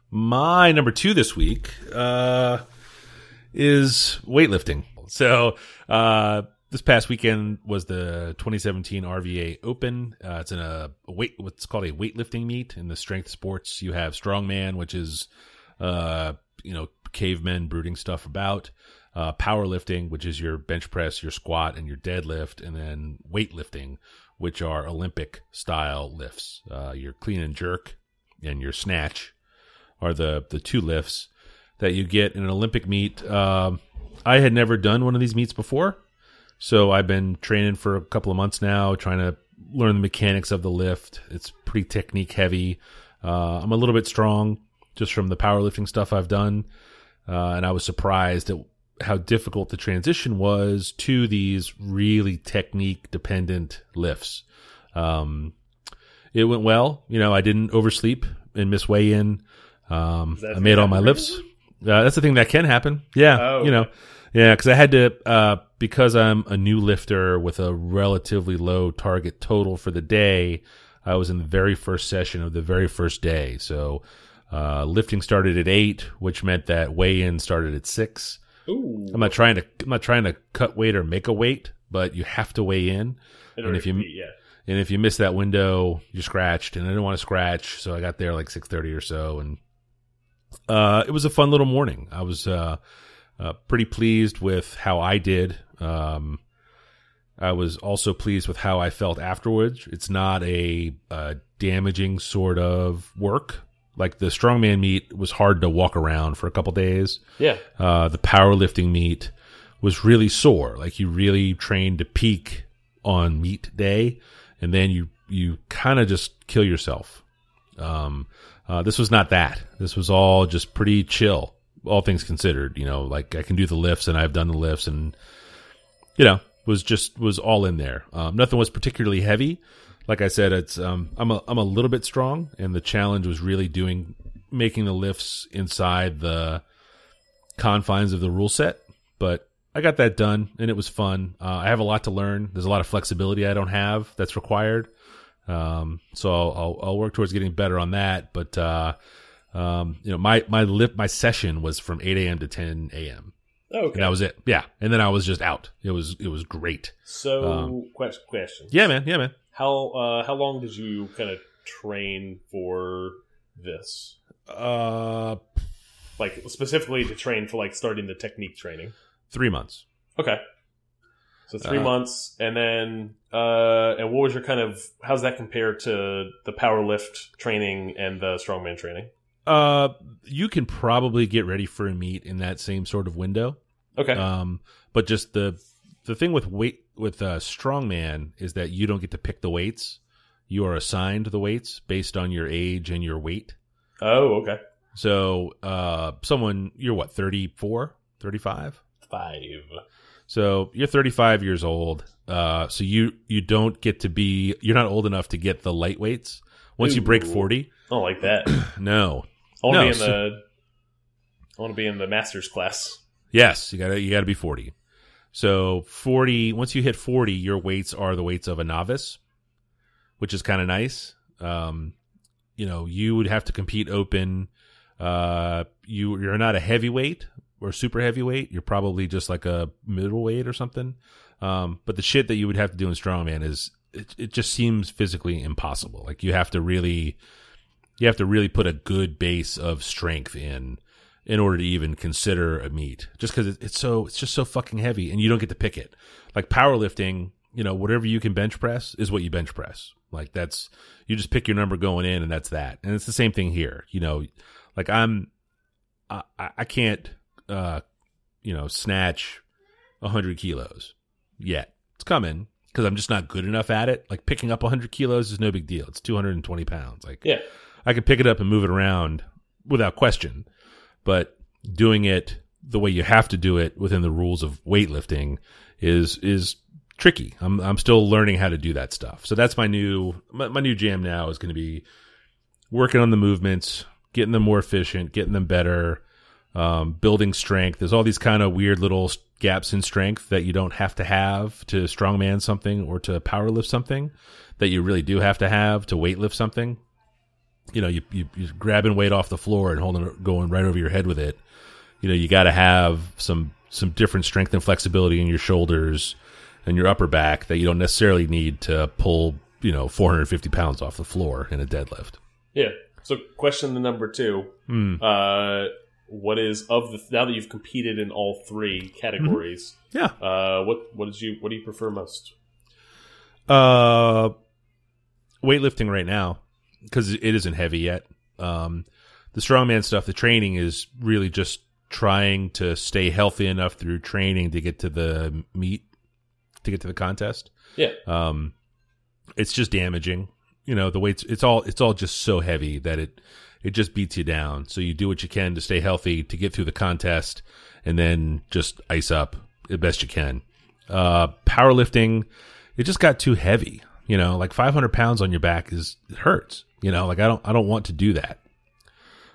My number two this week uh, is weightlifting. So uh, this past weekend was the 2017 RVA Open. Uh, it's in a, a weight, what's called a weightlifting meet in the strength sports. You have strongman, which is uh, you know cavemen brooding stuff about. Uh, powerlifting, which is your bench press, your squat, and your deadlift, and then weightlifting, which are Olympic style lifts. Uh, your clean and jerk and your snatch are the the two lifts that you get in an Olympic meet. Um, I had never done one of these meets before, so I've been training for a couple of months now, trying to learn the mechanics of the lift. It's pretty technique heavy. Uh, I'm a little bit strong just from the powerlifting stuff I've done, uh, and I was surprised at how difficult the transition was to these really technique dependent lifts. Um, it went well. You know, I didn't oversleep and miss weigh in. Um, I made all my lifts. Uh, that's the thing that can happen. Yeah. Oh, you know, okay. yeah, because I had to, uh, because I'm a new lifter with a relatively low target total for the day, I was in the very first session of the very first day. So, uh, lifting started at eight, which meant that weigh in started at six. Ooh. I'm not trying to I'm not trying to cut weight or make a weight, but you have to weigh in. And if you- compete, yeah. And if you miss that window, you're scratched. And I didn't want to scratch, so I got there like six thirty or so, and uh, it was a fun little morning. I was uh, uh, pretty pleased with how I did. Um, I was also pleased with how I felt afterwards. It's not a, uh damaging sort of work. Like the strongman meet was hard to walk around for a couple days Yeah. uh, the powerlifting meet was really sore. Like you really trained to peak on meet day, and then you you kind of just kill yourself. Um, uh, this was not that. This was all just pretty chill, all things considered. You know, like I can do the lifts, and I've done the lifts, and you know, was just was all in there. Um, nothing was particularly heavy. Like I said, it's um, I'm a I'm a little bit strong, and the challenge was really doing making the lifts inside the confines of the rule set, but I got that done and it was fun. Uh, I have a lot to learn. There's a lot of flexibility I don't have that's required. Um, so I'll, I'll, I'll work towards getting better on that. But, uh, um, you know, my, my lip, my session was from 8 a.m. to 10 a.m. Oh, okay. and that was it. Yeah. And then I was just out. It was, it was great. so, um, quest- question. Yeah, man. Yeah, man. How uh, how long did you kind of train for this? Uh, Like specifically to train for like starting the technique training. three months. Okay. So three Uh, months, and then uh, and what was your kind of how's that compare to the power lift training and the strongman training? Uh, you can probably get ready for a meet in that same sort of window. Okay. Um, but just the the thing with weight with uh, strongman is that you don't get to pick the weights. You are assigned the weights based on your age and your weight. oh, okay. So, uh, someone you're what 34, 35? Five. So you're 35 years old. Uh, so you you don't get to be you're not old enough to get the light Once you break 40, I don't like that. no, I want to No, be in so- the. I want to be in the masters class. Yes, you gotta you gotta be forty. So forty. Once you hit forty, your weights are the weights of a novice, which is kind of nice. Um, you know, you would have to compete open. Uh, you you're not a heavyweight or super heavyweight. You're probably just like a middleweight or something. Um, but the shit that you would have to do in strongman is it, it just seems physically impossible. Like you have to really, you have to really put a good base of strength in in order to even consider a meet. Just because it's so it's just so fucking heavy and you don't get to pick it. Like powerlifting you know whatever you can bench press is what you bench press. Like that's you just pick your number going in and that's that. And it's the same thing here you know. Like i'm i i can't uh you know snatch 100 kilos yet. It's coming because i'm just not good enough at it like picking up 100 kilos is no big deal it's 220 pounds like Yeah. I can pick it up and move it around without question. But doing it the way you have to do it within the rules of weightlifting is is tricky. I'm I'm still learning how to do that stuff. So that's my new my, my new jam now is going to be working on the movements, getting them more efficient, getting them better, um, building strength. There's all these kind of weird little gaps in strength that you don't have to have to strongman something or to powerlift something that you really do have to have to weightlift something you know, you, you you're grabbing weight off the floor and holding it, going right over your head with it. You know, you got to have some some different strength and flexibility in your shoulders and your upper back that you don't necessarily need to pull, you know, 450 pounds off the floor in a deadlift. Yeah. So, question the number two. Hmm. Uh, what is of the now that you've competed in all three categories? Yeah. Uh, what what did you what do you prefer most? Uh, weightlifting right now because it isn't heavy yet. Um, the strongman stuff, the training is really just trying to stay healthy enough through training to get to the meet, to get to the contest. Yeah. Um, it's just damaging. You know, the weights. It's all. It's all just so heavy that it it just beats you down. So you do what you can to stay healthy to get through the contest, and then just ice up the best you can. Uh, powerlifting, it just got too heavy. You know, like 500 pounds on your back is it hurts. You know, like I don't I don't want to do that.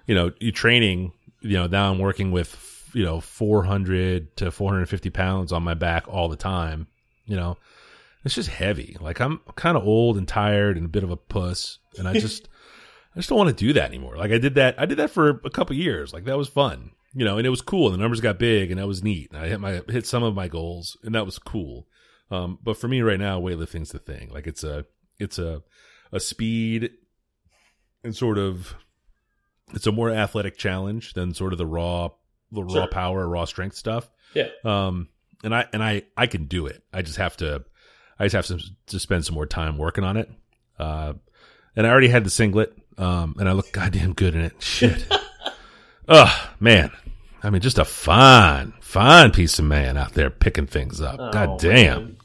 You know, you training. You know, now I'm working with you know 400 to 450 pounds on my back all the time. You know, it's just heavy. Like I'm kind of old and tired and a bit of a puss, and I just I just don't want to do that anymore. Like I did that I did that for a couple years. Like that was fun. you know, and it was cool. And the numbers got big, and that was neat. And I hit my hit some of my goals, and that was cool. Um, but for me right now, weightlifting's the thing. Like it's a it's a a speed and sort of it's a more athletic challenge than sort of the raw the raw Sure. power, raw strength stuff. Yeah. Um, and I and I I can do it. I just have to I just have to to spend some more time working on it. Uh, and I already had the singlet. Um, and I look goddamn good in it. Shit. oh man. I mean, just a fine, fine piece of man out there picking things up. Oh, God damn.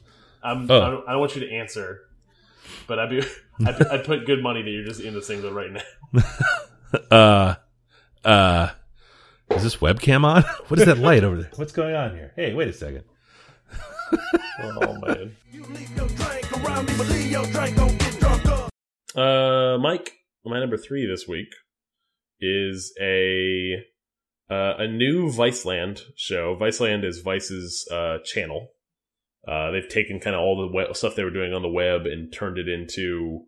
I'm, Oh. I, don't, I don't want you to answer, but I'd be I'd, I'd put good money that you're just in the singlet right now. Uh, uh, is this webcam on? What is that light over there? What's going on here? Hey, wait a second. Oh man. You leave your drink around me, but leave your drink, don't get drunk. Uh, Mike, my number three this week is a uh, a new Viceland show. Viceland is Vice's uh, channel. Uh, they've taken kind of all the stuff they were doing on the web and turned it into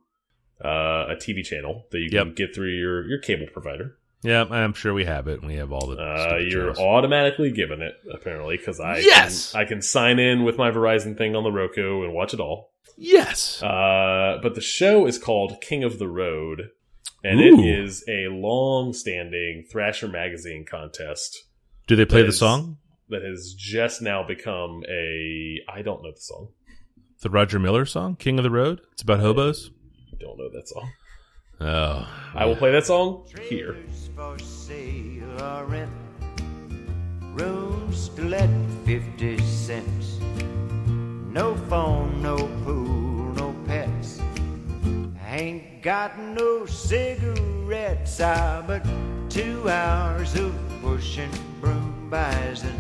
uh, a TV channel that you can Yep. get through your your cable provider. Yeah, I'm sure we have it. We have all the. Uh, you're channels. automatically given it apparently because I Yes! can, I can sign in with my Verizon thing on the Roku and watch it all. yes. Uh, but the show is called King of the Road, and Ooh. it is a long-standing Thrasher magazine contest Do they play the is- song? that has just now become a. I don't know the song. The Roger Miller song, "King of the Road." It's about hobos. I Don't know that song. Oh, I will play that song here. for sale. Rooms to let 50 cents. No phone, no pool, no pets. Ain't got no cigarettes, ah, but two hours of pushing broom buys an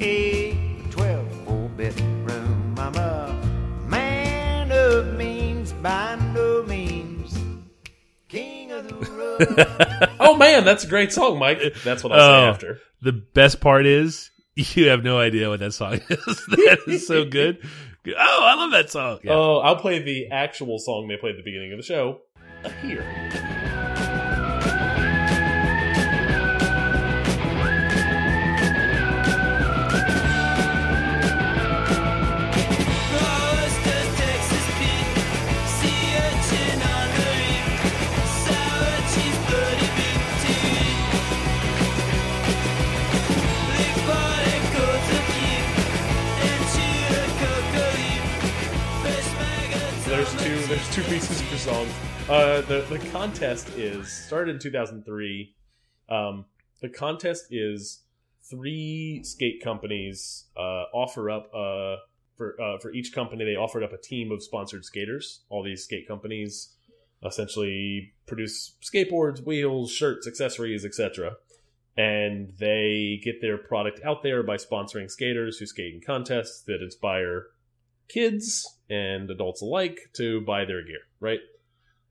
8 12 four bedroom. I'm a man of means by no means. King of the road. Oh man, that's a great song, Mike. That's what I'll say Oh. after. the best part is you have no idea what that song is. that is so good. Oh, I love that song. Yeah. Oh, I'll play the actual song they played at the beginning of the show here. There's two. Pieces per song. Uh, the the contest is started in 2003. Um, the contest is three skate companies uh, offer up uh, for uh, for each company they offered up a team of sponsored skaters. All these skate companies essentially produce skateboards, wheels, shirts, accessories, etc. And they get their product out there by sponsoring skaters who skate in contests that inspire kids and adults alike to buy their gear, right?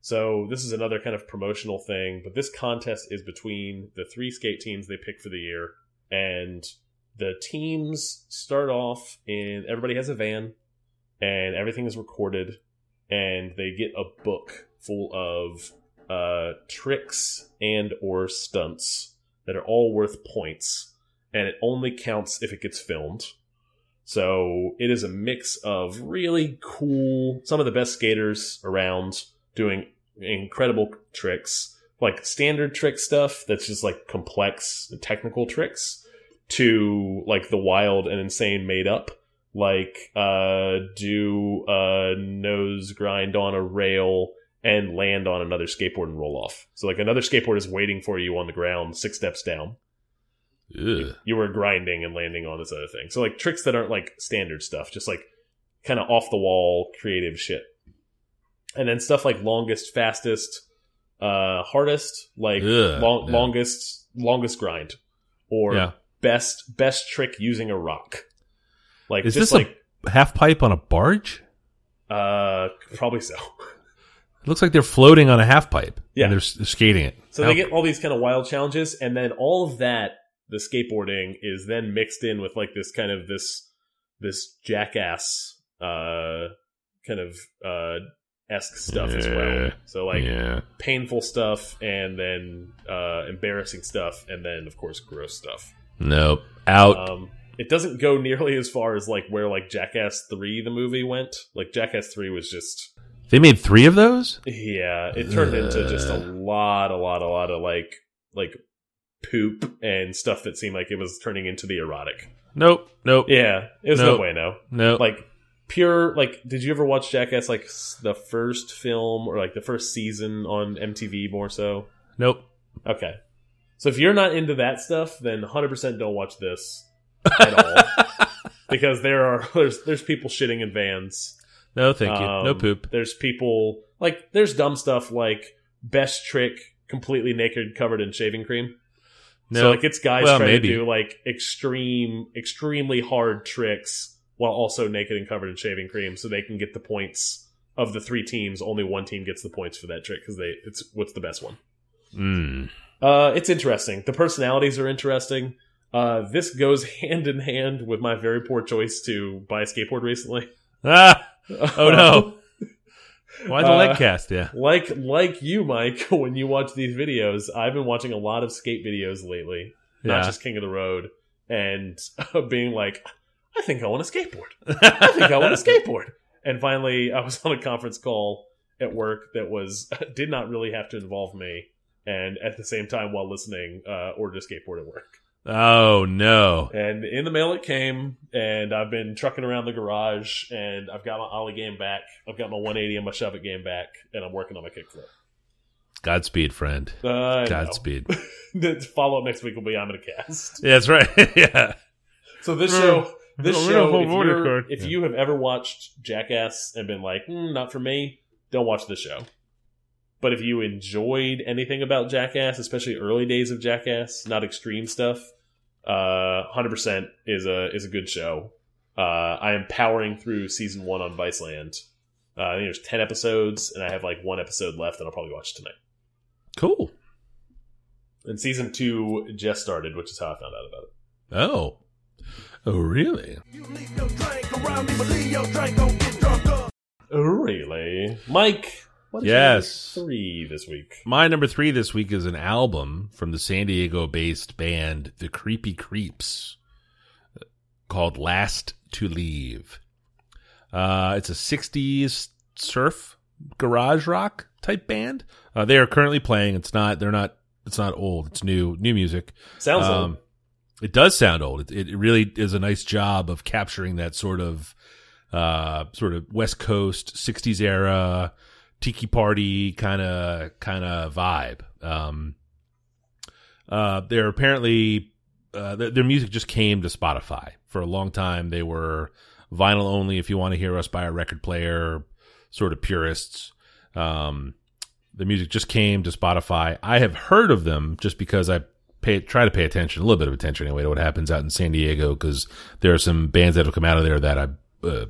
So this is another kind of promotional thing, but this contest is between the three skate teams they pick for the year, and the teams start off in everybody has a van, and everything is recorded, and they get a book full of uh, tricks and or stunts that are all worth points, and it only counts if it gets filmed. So it is a mix of really cool, some of the best skaters around doing incredible tricks, like standard trick stuff that's just like complex technical tricks, to like the wild and insane made up, like uh, do a nose grind on a rail and land on another skateboard and roll off. So like another skateboard is waiting for you on the ground six steps down Ugh. you were grinding and landing on this other thing. So like tricks that aren't like standard stuff, just like kind of off the wall creative shit. And then stuff like longest, fastest, uh hardest, like Ugh, long, yeah. longest longest grind or Yeah. best best trick using a rock. Like Is this like a half pipe on a barge? uh probably so. It looks like they're floating on a half pipe. Yeah. and they're, skating it. So they get all these kind of wild challenges, and then all of that, the skateboarding is then mixed in with like this kind of this this jackass uh kind of uh esque stuff as well. So like yeah. painful stuff, and then uh embarrassing stuff, and then of course gross stuff. Nope. Out. Um, it doesn't go nearly as far as like where like Jackass Three the movie went. Like Jackass Three was just they made three of those? yeah, it turned into just a lot, a lot, a lot of like like poop and stuff that seemed like it was turning into the erotic. Nope. Nope. Yeah, it was Nope. no way, no. Nope. Like pure like did you ever watch Jackass like the first film or like the first season on MTV more so? nope. Okay. So if you're not into that stuff, then 100% don't watch this at all. because there are there's there's people shitting in vans. No, thank you. no Um, poop. There's people like there's dumb stuff like best trick completely naked covered in shaving cream. No. So like it's guys Well, trying maybe. to do like extreme extremely hard tricks while also naked and covered in shaving cream so they can get the points of the three teams only one team gets the points for that trick because they it's what's the best one Mm. uh, it's interesting. The personalities are interesting. Uh, this goes hand in hand with my very poor choice to buy a skateboard recently. Ah! Oh no. Why the Uh, leg cast? Yeah. like like you, Mike, when you watch these videos, I've been watching a lot of skate videos lately, not Yeah. just King of the Road, and being like, I think I want a skateboard. I think I want a skateboard. And finally, I was on a conference call at work that was did not really have to involve me, and at the same time, while listening, uh, ordered a skateboard at work. Oh no. And in the mail it came, and I've been trucking around the garage, and I've got my ollie game back, I've got my 180 and my shove it game back, and I'm working on my kickflip. Godspeed, friend. Uh, Godspeed. the follow up next week will be I'm gonna cast. yeah, that's right. yeah. So this show, this show, if, if Yeah. you have ever watched Jackass and been like, "Hmm, not for me, don't watch this show. But if you enjoyed anything about Jackass, especially early days of Jackass, not extreme stuff, uh, hundred percent is a is a good show. Uh, I am powering through season one on Viceland. Uh, I think there's ten episodes, and I have like one episode left, and I'll probably watch tonight. Cool. And season two just started, which is how I found out about it. Oh. Oh really? You leave your drink around me, but leave your drink, don't get drunk. Really, Mike? What is Yes. your three this week. My number three this week is an album from the San Diego based band The Creepy Creeps called Last to Leave. Uh, it's a 60s surf garage rock type band. Uh, they are currently playing. It's not, they're not, it's not old. It's new, new music. Sounds Um, old. It does sound old. It, it really is a nice job of capturing that sort of, uh, sort of West Coast '60s era tiki party kind of kind of vibe. Um, uh, they're apparently uh, their, their music just came to Spotify for a long time. They were vinyl only. If you want to hear us buy a record player, sort of purists. Um, the music just came to Spotify. I have heard of them just because I pay try to pay attention, a little bit of attention anyway, to what happens out in San Diego because there are some bands that have come out of there that I uh,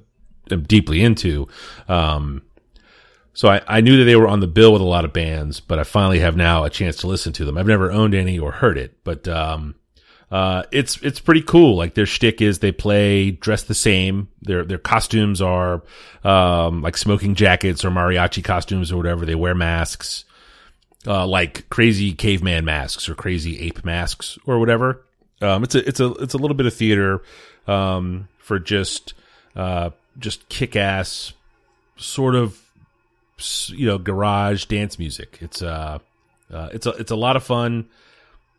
am deeply into. Um, so I, I knew that they were on the bill with a lot of bands, but I finally have now a chance to listen to them. I've never owned any or heard it, but um, uh, it's it's pretty cool. Like their shtick is they play dressed the same. Their their costumes are um, like smoking jackets or mariachi costumes or whatever. They wear masks, uh, like crazy caveman masks or crazy ape masks or whatever. Um, it's a it's a it's a little bit of theater um, for just uh, just kick ass sort of you know garage dance music. It's uh, uh it's a it's a lot of fun.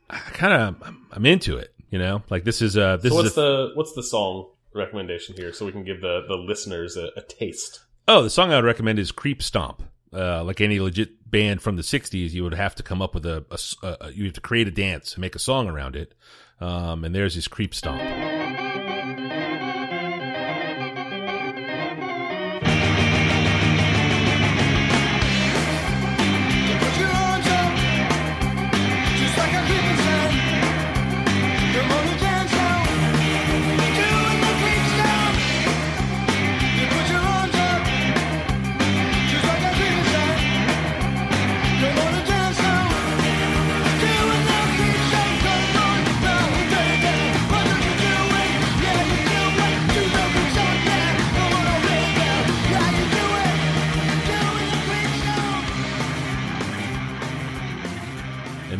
I kind of I'm, into it. You know, like this is uh this So is what's a, the what's the song recommendation here, so we can give the the listeners a, a taste? oh the song I would recommend is Creep Stomp. Uh, like any legit band from the '60s, you would have to come up with a, you have to create a dance and make a song around it. Um, and there's this Creep Stomp.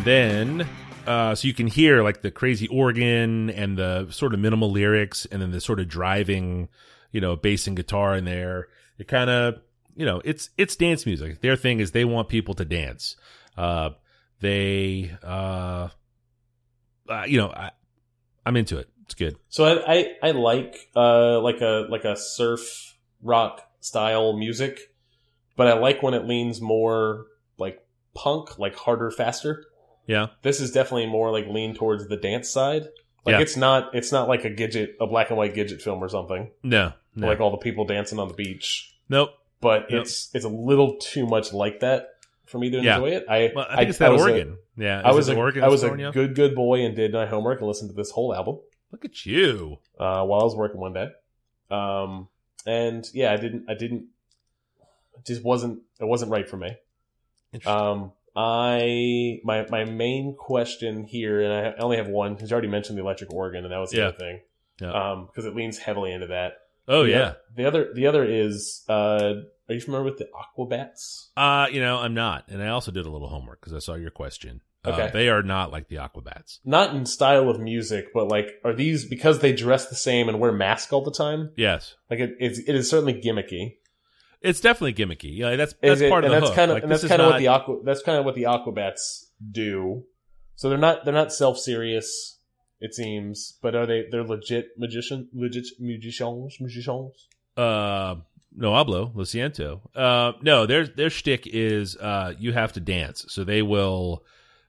Then uh, so you can hear like the crazy organ and the sort of minimal lyrics, and then the sort of driving, you know, bass and guitar in there. It kind of, you know, it's it's dance music. Their thing is they want people to dance. Uh, they, uh, uh, you know, I, I'm into it. It's good. So I, I I like uh like a like a surf rock style music, but I like when it leans more like punk, like harder, faster. Yeah. This is definitely more like lean towards the dance side. Like Yeah. it's not it's not like a Gidget a black and white Gidget film or something. No. No. Like all the people dancing on the beach. nope. But Yep. it's it's a little too much like that for me to Yeah. enjoy it. I Well, I think it's that was a- organ. yeah. I was a, organ I was a good good boy and did my homework and listened to this whole album Look at you. uh, while I was working one day. Um, and yeah, I didn't, I didn't, it just wasn't, it wasn't right for me. Interesting. Um, I, my, my main question here, and I only have one, because you already mentioned the electric organ, and that was the Yeah. other thing. Yeah. Um, because it leans heavily into that. oh The yeah. The other, the other is, uh, are you familiar with the Aquabats? Uh, you know, I'm not, and I also did a little homework because I saw your question. Uh, Okay. they are not like the Aquabats. Not in style of music, but like, are these because they dress the same and wear masks all the time? Yes, Like, it, it's, it is certainly gimmicky. It's definitely gimmicky. Yeah, that's that's it- part of the that's hook. kind of Like, and that's kind of what the aqua that's kind of what the aquabats do. So they're not they're not self serious, it seems, but are they? They're legit magician, legit musicians, musicians. uh no hablo lo siento uh no their their shtick is uh you have to dance so they will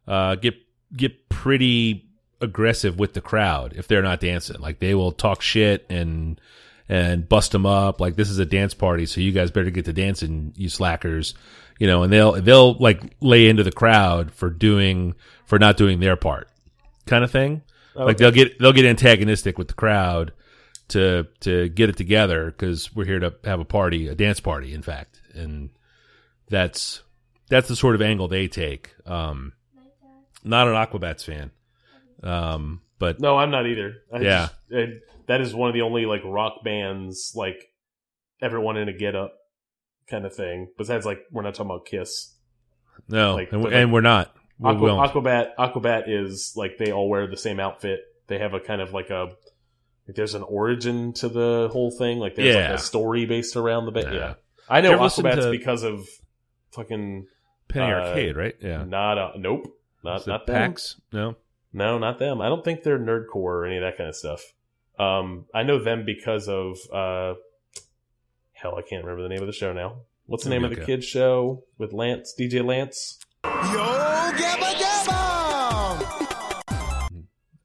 uh get get pretty aggressive with the crowd if they're not dancing like they will talk shit and and bust them up like this is a dance party so you guys better get to dancing you slackers you know and they'll they'll like lay into the crowd for doing for not doing their part kind of thing like they'll get they'll get antagonistic with the crowd to to get it together because we're here to have a party, a dance party, in fact, and that's that's the sort of angle they take. Um, not an Aquabats fan, um, but No, I'm not either. I Yeah. just- it- that is one of the only like rock bands like everyone in a get up kind of thing. Besides, like we're not talking about Kiss. no, like- and, and like- we're not. We Aqua, won't. Aquabat Aquabat is like they all wear the same outfit. They have a kind of like a like there's an origin to the whole thing. Like there's Yeah. like a story based around the bit. Nah. Yeah, I know you ever listen Aquabats because of fucking Penny uh, Arcade, right? Yeah, not a nope, not not them. PAX. No, No, not them. I don't think they're nerdcore or any of that kind of stuff. Um, I know them because of uh, hell, I can't remember the name of the show now. What's the name be of the okay. kids show with Lance, DJ Lance? Yo,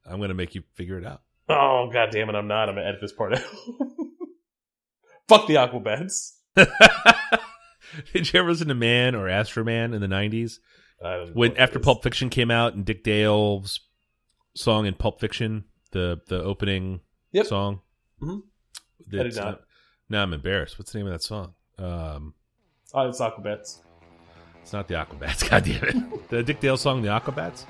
I'm gonna make you figure it out. Oh god damn it, I'm not. I'm gonna edit this part out. Fuck the Aquabats. Did you ever listen to Man or Astro Man in the '90s? I don't when what after. Pulp Fiction came out and Dick Dale's song in Pulp Fiction, the the opening Yep. song. Mhm. I did not. now I'm embarrassed. What's the name of that song? Um, Oh, it's Aquabats. it's not the Aquabats. God damn it! the Dick Dale song, the Aquabats.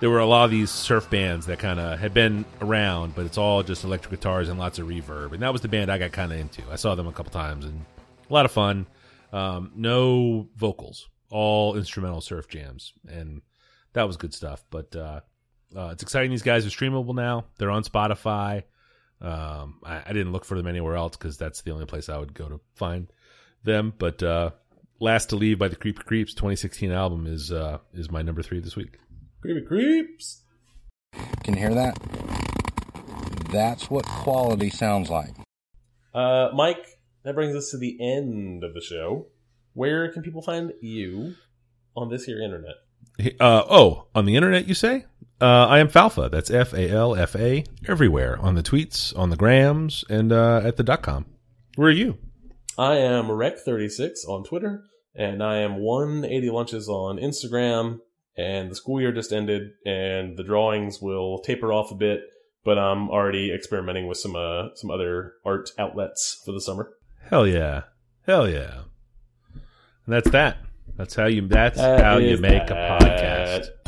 There were a lot of these surf bands that kind of had been around, but it's all just electric guitars and lots of reverb. And that was the band I got kind of into. I saw them a couple times and a lot of fun. Um, no vocals, all instrumental surf jams, and that was good stuff. But uh, uh, it's exciting. These guys are streamable now. They're on Spotify. Um, I, I didn't look for them anywhere else because that's the only place I would go to find them. But uh, "Last to Leave" by the Creepy Creeps 2016 album is uh, is my number three this week. Creepy creeps. Can you hear that? That's what quality sounds like. Uh, Mike, that brings us to the end of the show. Where can people find you on this here internet? Uh, oh, on the internet, you say? Uh, I am Falfa. That's F A L F A everywhere on the tweets, on the grams, and uh, at the dot com. Where are you? I am Rec36 on Twitter, and I am 180 Lunches on Instagram. And the school year just ended, and the drawings will taper off a bit, but I'm already experimenting with some uh, some other art outlets for the summer. Hell yeah, hell yeah. And that's that. That's how you. That's That how you make a podcast.